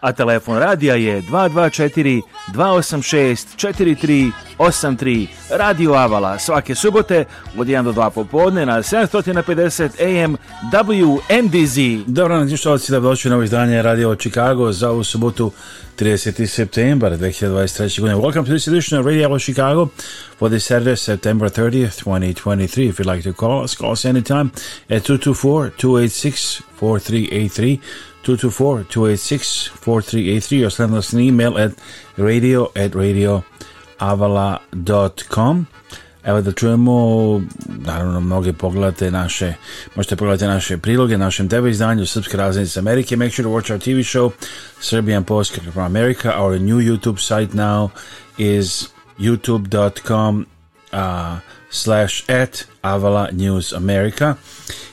a telefon radija je 224 286 4383 Radio Avala svake subote od 1 do 2 popodne na 750 AM WNDZ. Dobro nam slušalci, da došli ovo izdanje Radio Chicago za ovu subotu 30. septembar 2023. godine. Welcome to this edition of Radio Chicago for this Saturday, September 30th, 2023. If you'd like to call us, call us anytime at 224-286-4383. 224-286-4383 or send us an email at radio at radioavala.com. Evo da čujemo, naravno mnoge pogledate naše, možete pogledati naše priloge, našem TV izdanju Srpske raznice Amerike. Make sure to watch our TV show Serbian Postcard from America. Our new YouTube site now is youtube.com uh, slash at Avala News America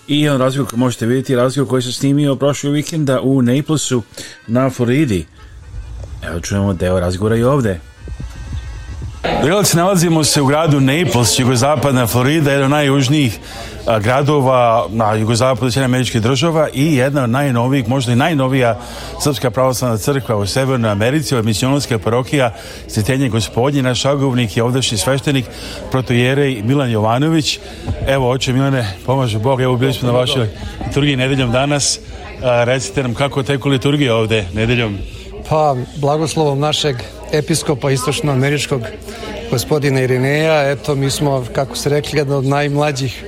i on razgovor koji možete vidjeti razgovor koji se snimio prošli vikenda da u Naplesu na Floridi. Evo čujemo deo razgovora i ovde Grlac, nalazimo se u gradu Naples, jugozapadna Florida, jedan od najjužnijih gradova na jugozapadu Sjedinja američkih država i jedna od najnovijih, možda i najnovija Srpska pravoslavna crkva u Severnoj Americi, od misionarska parokija Svetenje gospodnje, naš šagovnik i ovdašnji sveštenik protojerej Milan Jovanović. Evo, oče Milane, pomaže Bog, evo bili smo na vašoj liturgiji nedeljom danas. Recite nam kako teku liturgije ovde nedeljom? Pa, blagoslovom našeg episkopa istočnoameričkog gospodina Irineja. Eto, mi smo, kako se rekli, jedna od najmlađih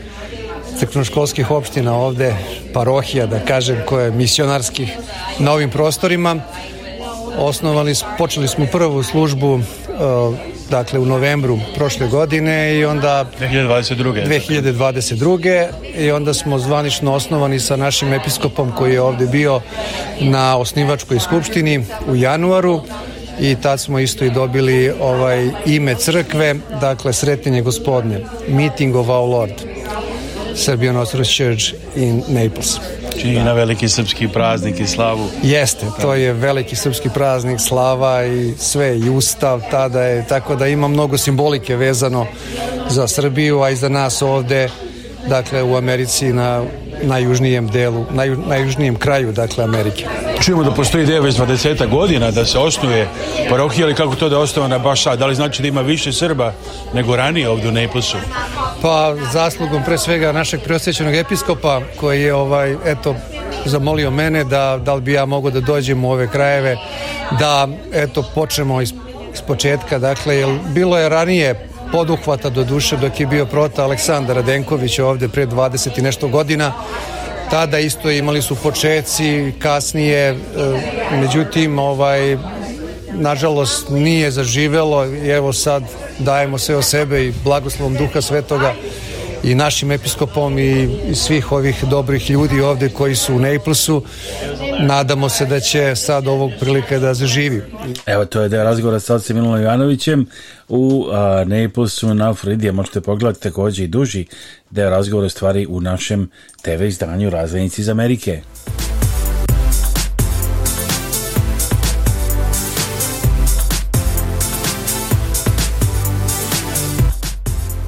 crknoškolskih opština ovde, parohija, da kažem, koja je misionarskih na ovim prostorima. Osnovali, počeli smo prvu službu e, dakle u novembru prošle godine i onda 2022. 2022. i onda smo zvanično osnovani sa našim episkopom koji je ovde bio na osnivačkoj skupštini u januaru i tad smo isto i dobili ovaj ime crkve, dakle Sretenje gospodne, Meeting of Our Lord, Serbian Orthodox Church in Naples. Čini da. na veliki srpski praznik i slavu. Jeste, to je veliki srpski praznik, slava i sve, i ustav tada je, tako da ima mnogo simbolike vezano za Srbiju, a i za nas ovde, dakle u Americi na najjužnijem delu, naj, najjužnijem kraju dakle Amerike. Čujemo da postoji ideja već 20 godina da se osnuje parohija, ali kako to da je osnovana baš sad? Da li znači da ima više Srba nego ranije ovdje u Neplesu? Pa zaslugom pre svega našeg preosjećenog episkopa koji je ovaj, eto, zamolio mene da, da li bi ja mogao da dođem u ove krajeve da eto počnemo iz, iz početka dakle jer bilo je ranije poduhvata do duše dok je bio prota Aleksandar Radenković ovde pre 20 i nešto godina tada isto imali su početci kasnije e, međutim ovaj nažalost nije zaživelo i evo sad dajemo sve o sebe i blagoslovom duha svetoga i našim episkopom i svih ovih dobrih ljudi ovde koji su u Naplesu. Nadamo se da će sad ovog prilike da zaživi. Evo, to je da razgovor sa ocem Milanom Jovanovićem u a, Naplesu na Floridije. Možete pogledati takođe i duži da deo razgovora stvari u našem TV izdanju Razvenici iz Amerike.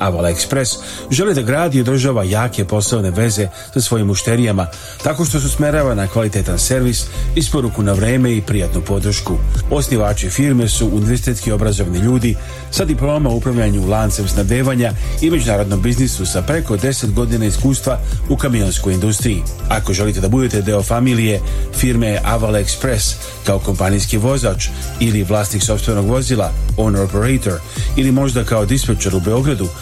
Aval Express želi da gradi i održava jake poslovne veze sa svojim mušterijama tako što se usmerava na kvalitetan servis, isporuku na vreme i prijatnu podršku. Osnivači firme su univerzitetski obrazovni ljudi sa diploma u upravljanju lancem snabdevanja i međunarodnom biznisu sa preko 10 godina iskustva u kamionskoj industriji. Ako želite da budete deo familije firme Aval Express kao kompanijski vozač ili vlasnik sobstvenog vozila, owner operator ili možda kao dispečer u Beogradu,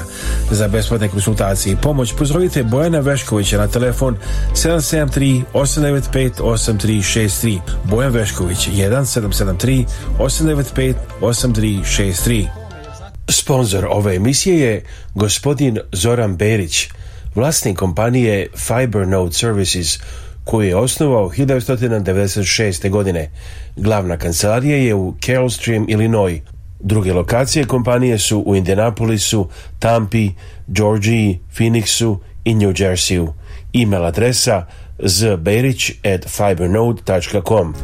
mjesta za besplatne konsultacije i pomoć, pozdravite Bojana Veškovića na telefon 773 895 8363. Bojan Vešković 1773 895 8363. Sponzor ove emisije je gospodin Zoran Berić, vlasnik kompanije Fibernode Services, koju je osnovao 1996. godine. Glavna kancelarija je u Carol Stream, Illinois. Druge lokacije kompanije su u Indianapolisu, Tampi, Georgiji, Phoenixu i New Jerseyu. E-mail adresa zberić at fibernode.com.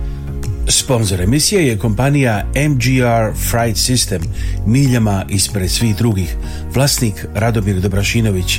Sponzor emisije je kompanija MGR Fright System, miljama ispred svih drugih, vlasnik Radomir Dobrašinović,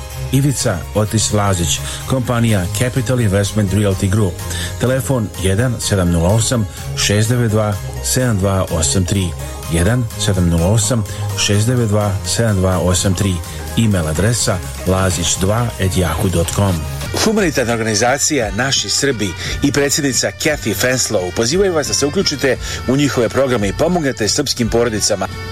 Ivica Otis Lazić, kompanija Capital Investment Realty Group. Telefon 1708 692 7283 1708 692 7283 email adresa lazić2.yahoo.com Humanitarna organizacija Naši Srbi i predsjednica Kathy Fenslow pozivaju vas da se uključite u njihove programe i pomognete srpskim porodicama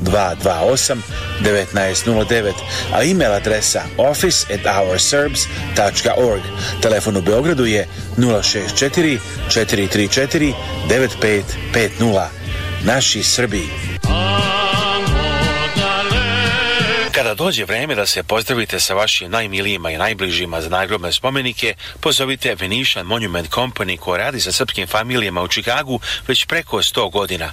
228 1909, a email adresa office@ourserbs.org. Telefon u Beogradu je 064 434 9550. Naši Srbi. Kada dođe vreme da se pozdravite sa vašim najmilijima i najbližima za nagrobne spomenike, pozovite Venetian Monument Company koja radi sa srpskim familijama u Čikagu već preko 100 godina.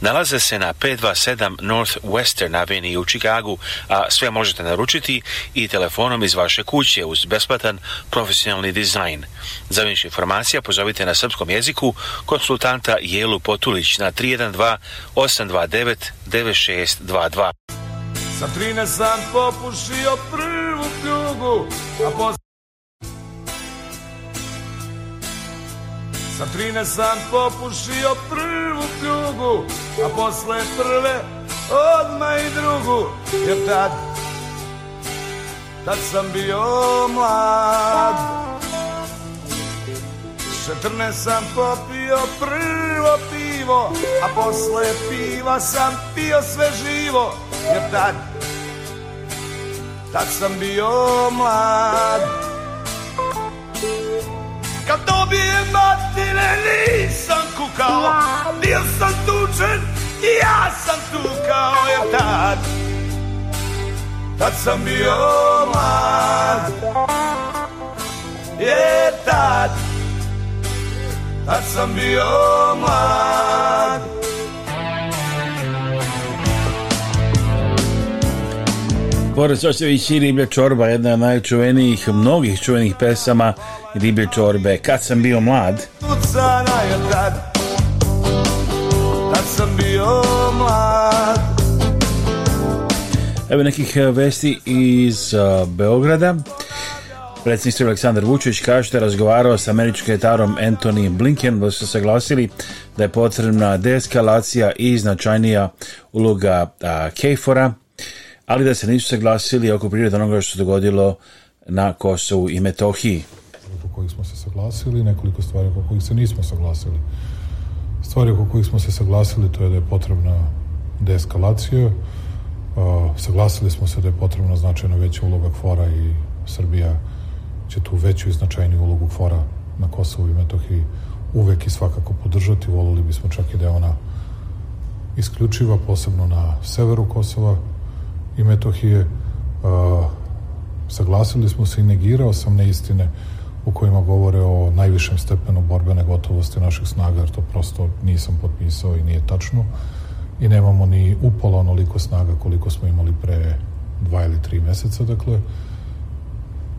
Nalaze se na 527 North Western Avenue u Čikagu, a sve možete naručiti i telefonom iz vaše kuće uz besplatan profesionalni dizajn. Za više informacija pozovite na srpskom jeziku konsultanta Jelu Potulić na 312 829 9622. Sa 13 sam popušio prvu pljugu, a posle... Sa 13 sam popušio prvu pljugu, a posle prve odma i drugu, jer tad, tad sam bio mlad. 14 sam popio prvo pivo, a posle piva sam pio sve živo, jer tad, tad sam bio mlad. Kad dobijem batine nisam kukao Bio sam tučen i ja sam tukao Jer tad, tad sam bio mlad Jer tad, tad sam bio mlad Boris Osević i Riblja Čorba, jedna od najčuvenijih, mnogih čuvenih pesama ribe čorbe kad sam bio mlad. kad sam bio mlad. Evo nekih e, vesti iz e, Beograda. Predsjednik Aleksandar Vučić kaže da je razgovarao sa američkim etarom Anthony Blinken da su se saglasili da je potrebna deeskalacija i značajnija uloga a, e, Kejfora, ali da se nisu saglasili oko prirode onoga što se dogodilo na Kosovu i Metohiji oko kojih smo se saglasili, nekoliko stvari oko kojih se nismo saglasili. Stvari oko kojih smo se saglasili to je da je potrebna deeskalacija, Uh, saglasili smo se da je potrebna značajno veća uloga kfor i Srbija će tu veću i značajniju ulogu kfor na Kosovu i Metohiji uvek i svakako podržati. Volili bismo čak i da je ona isključiva, posebno na severu Kosova i Metohije. Uh, saglasili smo se i negirao sam neistine u kojima govore o najvišem stepenu borbene gotovosti naših snaga, jer to prosto nisam potpisao i nije tačno. I nemamo ni upola onoliko snaga koliko smo imali pre dva ili tri meseca, dakle.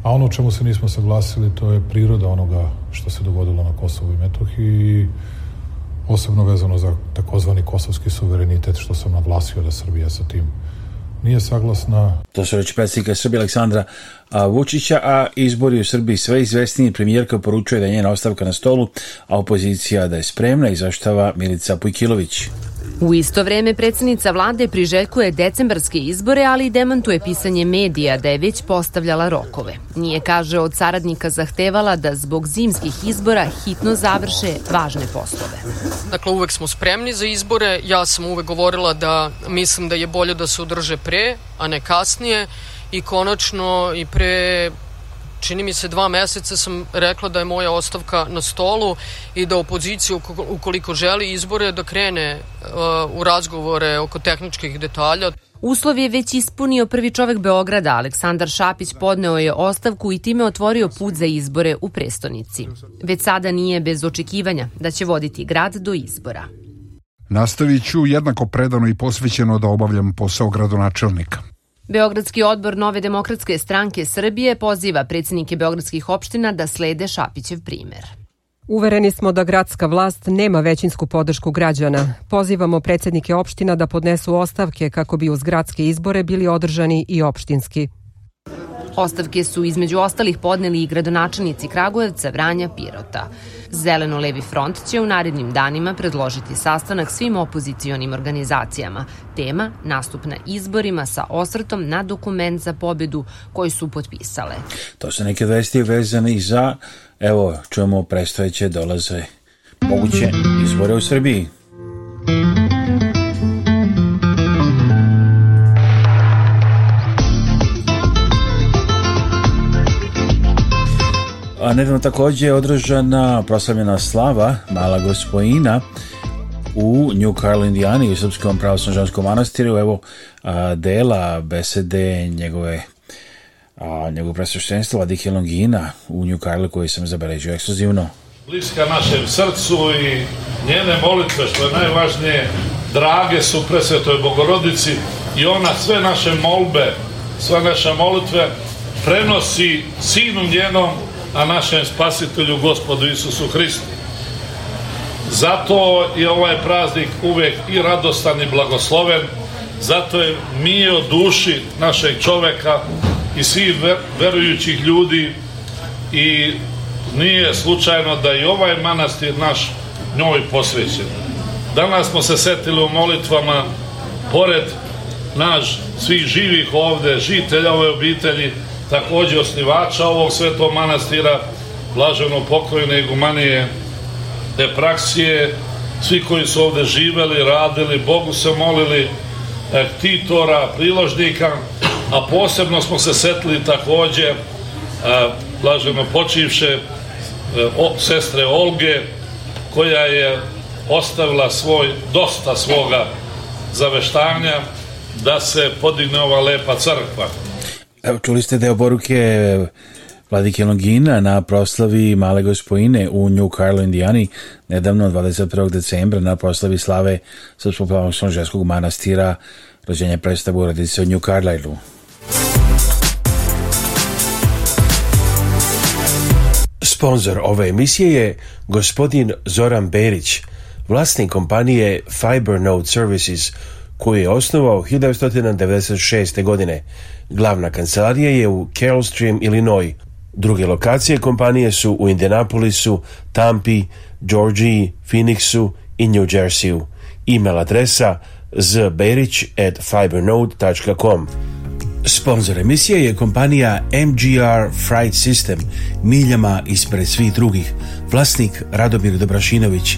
A ono čemu se nismo saglasili, to je priroda onoga što se dogodilo na Kosovu i Metohiji posebno vezano za takozvani kosovski suverenitet, što sam naglasio da Srbija sa tim nije saglasna. To su reći predsjednika Srbije Aleksandra Vučića, a izbori u Srbiji sve izvesniji premijerka poručuje da je njena ostavka na stolu, a opozicija da je spremna i zaštava Milica Pujkilović. U isto vreme predsednica vlade priželjkuje decembarske izbore, ali demantuje pisanje medija da je već postavljala rokove. Nije, kaže, od saradnika zahtevala da zbog zimskih izbora hitno završe važne poslove. Dakle, uvek smo spremni za izbore. Ja sam uvek govorila da mislim da je bolje da se održe pre, a ne kasnije i konačno i pre čini mi se dva meseca sam rekla da je moja ostavka na stolu i da opozicija ukoliko želi izbore da krene uh, u razgovore oko tehničkih detalja. Uslov je već ispunio prvi čovek Beograda, Aleksandar Šapić podneo je ostavku i time otvorio put za izbore u prestonici. Već sada nije bez očekivanja da će voditi grad do izbora. Nastavit ću jednako predano i posvećeno da obavljam posao gradonačelnika. Beogradski odbor Nove demokratske stranke Srbije poziva predsednike beogradskih opština da slede Šapićev primer. Uvereni smo da gradska vlast nema većinsku podršku građana. Pozivamo predsednike opština da podnesu ostavke kako bi uz gradske izbore bili održani i opštinski. Ostavke su između ostalih podneli i gradonačelnici Kragujevca, Vranja, Pirota. Zeleno-levi front će u narednim danima predložiti sastanak svim opozicionim organizacijama. Tema – nastup na izborima sa osvrtom na dokument za pobedu koji su potpisale. To su neke vesti vezane za, evo, čujemo predstojeće dolaze moguće izbore u Srbiji. A nedavno takođe je održana proslavljena slava Mala gospojina u New Carl Indiani u Srpskom pravoslavnom manastiru. Evo a, dela besede njegove a, njegov presveštenstva Vladike Longina u New Carlu koji sam zabeležio ekskluzivno. Bliska našem srcu i njene molitve što je najvažnije drage su presvetoj bogorodici i ona sve naše molbe sve naše molitve prenosi sinu njenom a našem spasitelju gospodu Isusu Hristu. Zato je ovaj praznik uvek i radostan i blagosloven, zato je mi od duši našeg čoveka i svih verujućih ljudi i nije slučajno da i ovaj manastir naš njoj posvećen. Danas smo se setili u molitvama pored naš svih živih ovde, žitelja ove obitelji, takođe osnivača ovog svetog manastira, blaženo pokrojne igumanije Depraksije, svi koji su ovde živeli, radili, Bogu se molili, e, titora, priložnika, a posebno smo se setili takođe e, blaženo počivše e, sestre Olge, koja je ostavila svoj, dosta svoga zaveštanja da se podigne ova lepa crkva. Evo čuli ste deo poruke Vladike Longina na proslavi Male Gospojine u New Carlo, Indijani, nedavno 21. decembra na proslavi slave Srpsko-plavnog sonžeskog manastira rođenja predstavu u radice u New Carlisle. Sponzor ove emisije je gospodin Zoran Berić, vlasnik kompanije Fiber Node Services – koju je osnovao 1996. godine. Glavna kancelarija je u Carol Illinois. Druge lokacije kompanije su u Indianapolisu, Tampi, Georgiji, Phoenixu i New Jerseyu. E-mail adresa zberić at fibernode.com. Sponzor emisije je kompanija MGR Fright System, miljama ispred svih drugih, vlasnik Radomir Dobrašinović,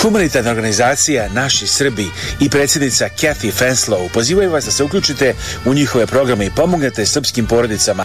Humanitarna organizacija Naši Srbi i predsjednica Kathy Fenslow pozivaju vas da se uključite u njihove programe i pomognete srpskim porodicama.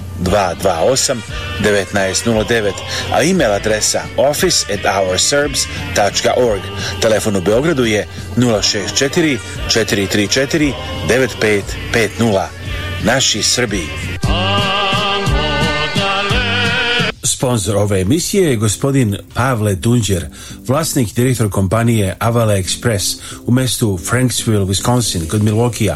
228 1909, a e-mail adresa office@ourserbs.org. Telefon u Beogradu je 064 434 9550. Naši Srbi. Sponzor ove emisije je gospodin Pavle Dunđer, vlasnik i direktor kompanije Avale Express u mestu Franksville, Wisconsin, kod Milwaukee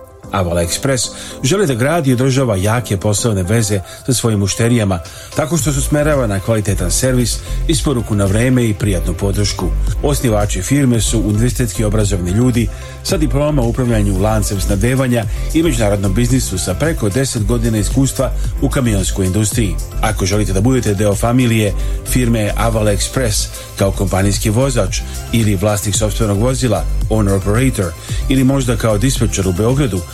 Aval Express želi da gradi i održava jake poslovne veze sa svojim mušterijama tako što su usmerava na kvalitetan servis, isporuku na vreme i prijatnu podršku. Osnivači firme su univerzitetski obrazovni ljudi sa diploma u upravljanju lancem snabdevanja i međunarodnom biznisu sa preko 10 godina iskustva u kamionskoj industriji. Ako želite da budete deo familije firme Aval Express kao kompanijski vozač ili vlasnik sobstvenog vozila, owner operator ili možda kao dispečer u Beogradu,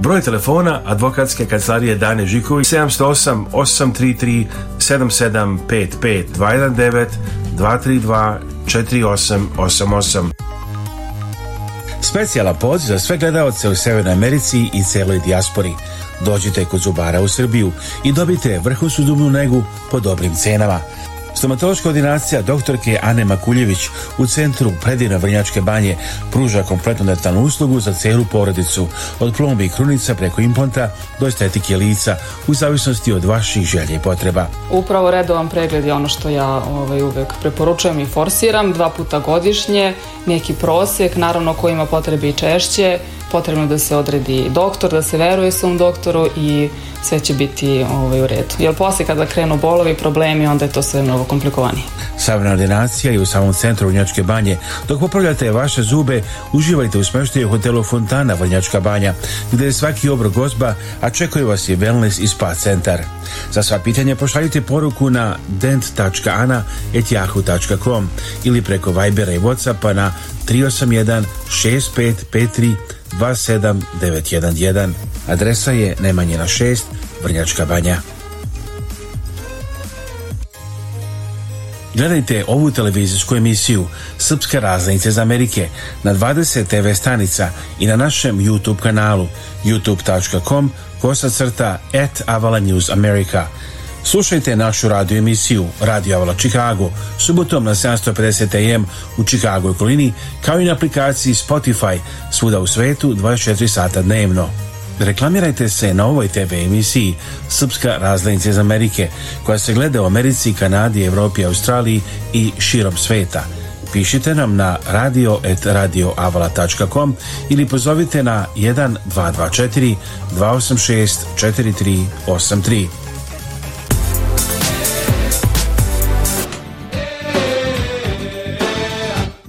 Broj telefona advokatske kancelarije Dane Žiković 708 833 7755 219 232 4888. Specijala poziv za sve gledalce u Severnoj Americi i celoj dijaspori. Dođite kod zubara u Srbiju i dobite vrhunsku dubnu negu po dobrim cenama. Stomatološka ordinacija doktorke Ane Makuljević u centru predina Vrnjačke banje pruža kompletnu dentalnu uslugu za celu porodicu, od plombi i krunica preko implanta do estetike lica u zavisnosti od vaših želja i potreba. Upravo redovan pregled je ono što ja ovaj, uvek preporučujem i forsiram, dva puta godišnje, neki prosjek, naravno ko ima potrebe i češće, potrebno da se odredi doktor, da se veruje svom doktoru i sve će biti ovaj, u redu. Jer posle kada krenu bolovi, problemi, onda je to sve mnogo malo komplikovanije. Savna ordinacija je u samom centru Vrnjačke banje. Dok popravljate vaše zube, uživajte u smeštaju hotelu Fontana Vrnjačka banja, gde je svaki obrok gozba, a čekaju vas i wellness i spa centar. Za sva pitanja pošaljite poruku na dent.ana.yahoo.com ili preko Vibera i Whatsappa na 381 6553 27911. Adresa je Nemanjina 6, Vrnjačka banja. Gledajte ovu televizijsku emisiju Srpske raznice iz Amerike na 20 TV stanica i na našem YouTube kanalu youtube.com kosacrta at Avala News America. Slušajte našu radio emisiju Radio Avala Chicago subotom na 750 AM u Chicago okolini kao i na aplikaciji Spotify svuda u svetu 24 sata dnevno. Reklamirajte se na ovoj TV emisiji Srpska razlajnica iz Amerike, koja se gleda u Americi, Kanadi, Evropi, Australiji i širom sveta. Pišite nam na radio.radioavala.com ili pozovite na 1224 286 4383.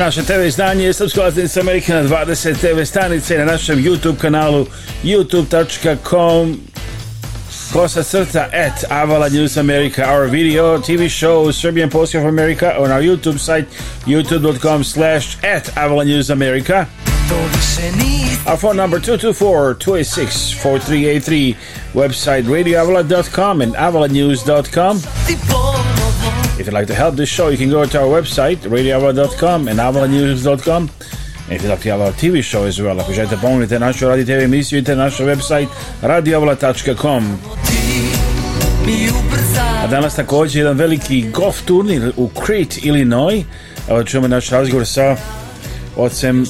Naše TV izdanje je Srpsko Latinska Amerika na 20 TV stanice na našem YouTube kanalu youtube.com Kosa Crta at Avala News America, our video TV show Serbian Post of America on our YouTube site, youtube.com slash at Avala News America. Our phone number 224-286-4383, website radioavala.com and avalanews.com. If you'd like to help this show, you can go to our website, radiohour.com and avalanews.com. And if you'd like to have our TV show as well, ako želite pomognite našu radio TV emisiju, idite na naš website radioavala.com. A danas također jedan veliki golf turnir u Crete, Illinois. Evo čujemo naš razgovor sa ocem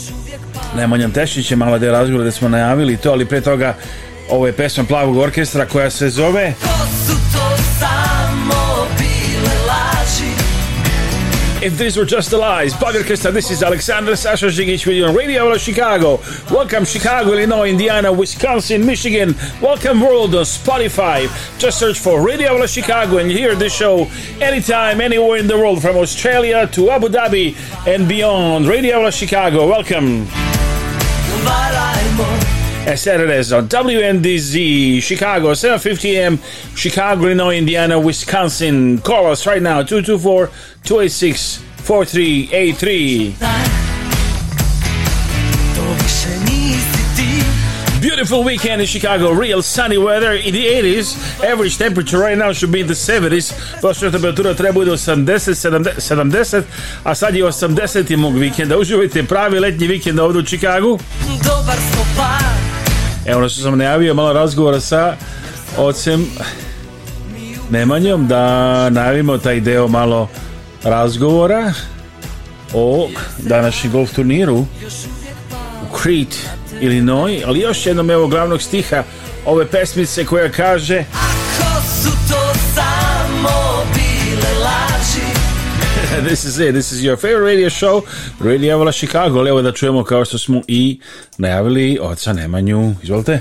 Nemanjom Tešićem, malo da je razgovor da smo najavili to, ali pre toga ovo je pesma Plavog orkestra koja se zove... If these were just the lies, Bob Orchestra, this is Alexander Sasha with you on Radio Out Chicago. Welcome Chicago, Illinois, Indiana, Wisconsin, Michigan. Welcome world on Spotify. Just search for Radio Out Chicago and hear this show anytime, anywhere in the world, from Australia to Abu Dhabi and beyond. Radio Out Chicago, welcome. Uh, Saturdays on WNDZ Chicago, 7.50 a.m. Chicago, Illinois, Indiana, Wisconsin. Call us right now, 224-286-4383. Beautiful weekend in Chicago, real sunny weather in the 80s. Average temperature right now should be in the 70s. Prosječna temperatura treba bude 80, 70, a sad je 80 mog vikenda. Uživajte pravi letnji vikend ovdje u Chicago. Dobar smo par. Evo što sam najavio, malo razgovora sa ocem Nemanjom, da najavimo taj deo malo razgovora o današnjem golf turniru u Crete, Illinois, ali još jednom evo glavnog stiha ove pesmice koja kaže Ako su to this is it, this is your favorite radio show, Radio Evola Chicago. Evo da čujemo kao što smo i najavili oca Nemanju. Izvolite.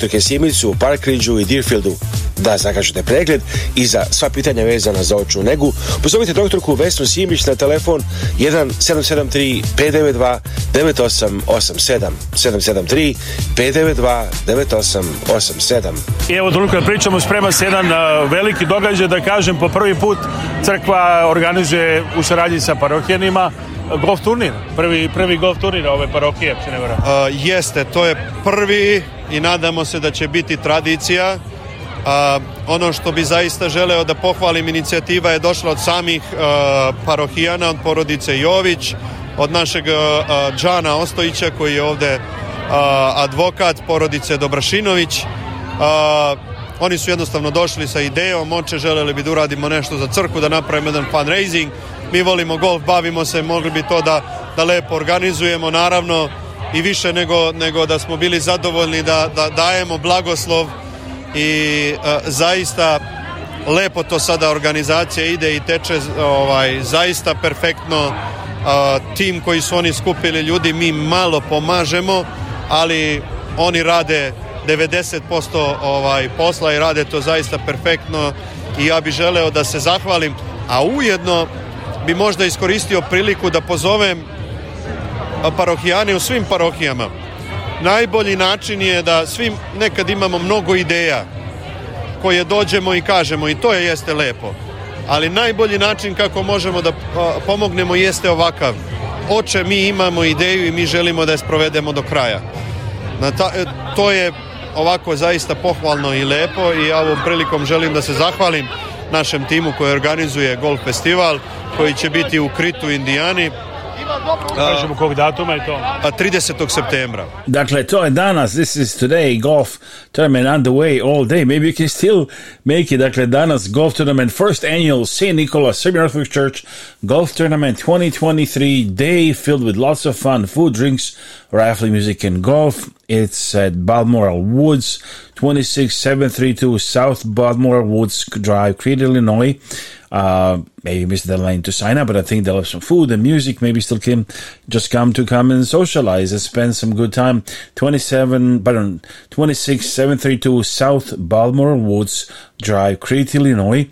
utrke Sjemilcu, Parkridžu i Deerfieldu. Da zakažete pregled i za sva pitanja vezana za očnu negu, pozovite doktorku Vesnu Simić na telefon 1773 592 9887 773 592 9887 I evo toliko da pričamo, sprema se jedan veliki događaj, da kažem po prvi put crkva organizuje u saradnji sa parohijenima golf turnir, prvi, prvi golf turnir ove parokije, ako se ne varam. Uh, jeste, to je prvi i nadamo se da će biti tradicija. A, ono što bi zaista želeo da pohvalim inicijativa je došla od samih a, parohijana, od porodice Jović, od našeg a, Džana Ostojića koji je ovde advokat porodice Dobrašinović. Oni su jednostavno došli sa idejom, oče želeli bi da uradimo nešto za crku, da napravimo jedan fundraising. Mi volimo golf, bavimo se, mogli bi to da, da lepo organizujemo. Naravno, i više nego, nego da smo bili zadovoljni da, da dajemo blagoslov i e, zaista lepo to sada organizacija ide i teče ovaj, zaista perfektno e, tim koji su oni skupili ljudi mi malo pomažemo ali oni rade 90% ovaj posla i rade to zaista perfektno i ja bih želeo da se zahvalim a ujedno bi možda iskoristio priliku da pozovem parohijane u svim parohijama. Najbolji način je da svim, nekad imamo mnogo ideja koje dođemo i kažemo i to je jeste lepo. Ali najbolji način kako možemo da pomognemo jeste ovakav. Oče, mi imamo ideju i mi želimo da je sprovedemo do kraja. Na ta, e, to je ovako zaista pohvalno i lepo i ja ovom prilikom želim da se zahvalim našem timu koji organizuje golf festival koji će biti u Kritu, Indijani Kažemo kog datuma je to? A 30. septembra. Dakle, to je danas, this is today, golf tournament underway all day. Maybe you can still make it. Dakle, danas golf tournament, first annual St. Nicholas Serbian Orthodox Church golf tournament 2023 day filled with lots of fun, food, drinks, rifle music and golf. It's at Balmoral Woods, 26732 South Balmoral Woods Drive, Creed, Illinois. Uh, maybe miss the line to sign up, but I think they'll have some food and music. Maybe still can just come to come and socialize and spend some good time. 27, pardon, 26, 732 South Balmoral Woods Drive, Crete, Illinois,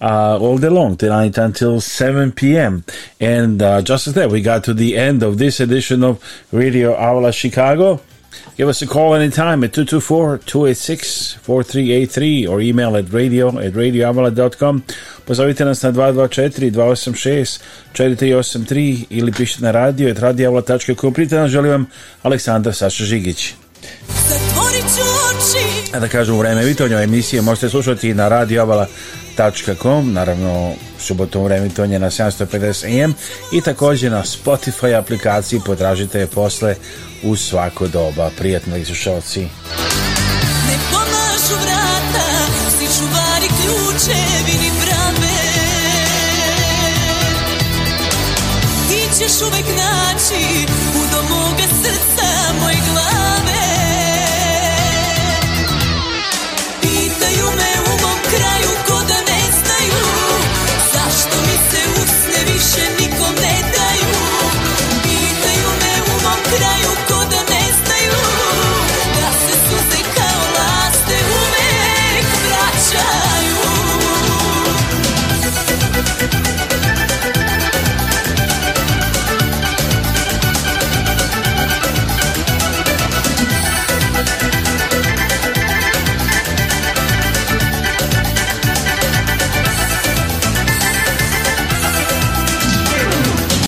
uh, all day long, tonight until 7 p.m. And uh, just as that, we got to the end of this edition of Radio Aula Chicago. Give us a call anytime at 224-286-4383 or email at radio at radioavala.com. Pozovite nas na 224-286-4383 ili pišite na radio at radioavala.com. Prite nas, želim vam Aleksandar Saša Žigić. A da kažem u vreme vitonja emisije možete slušati na radioavala.com naravno subotom vreme vitonje na 750 AM i takođe na Spotify aplikaciji potražite je posle u svako doba. Prijatno li Ne pomažu vrata, svi čuvari ključevi vini brave. Ti ćeš uvek naći u domoga srca moje glave.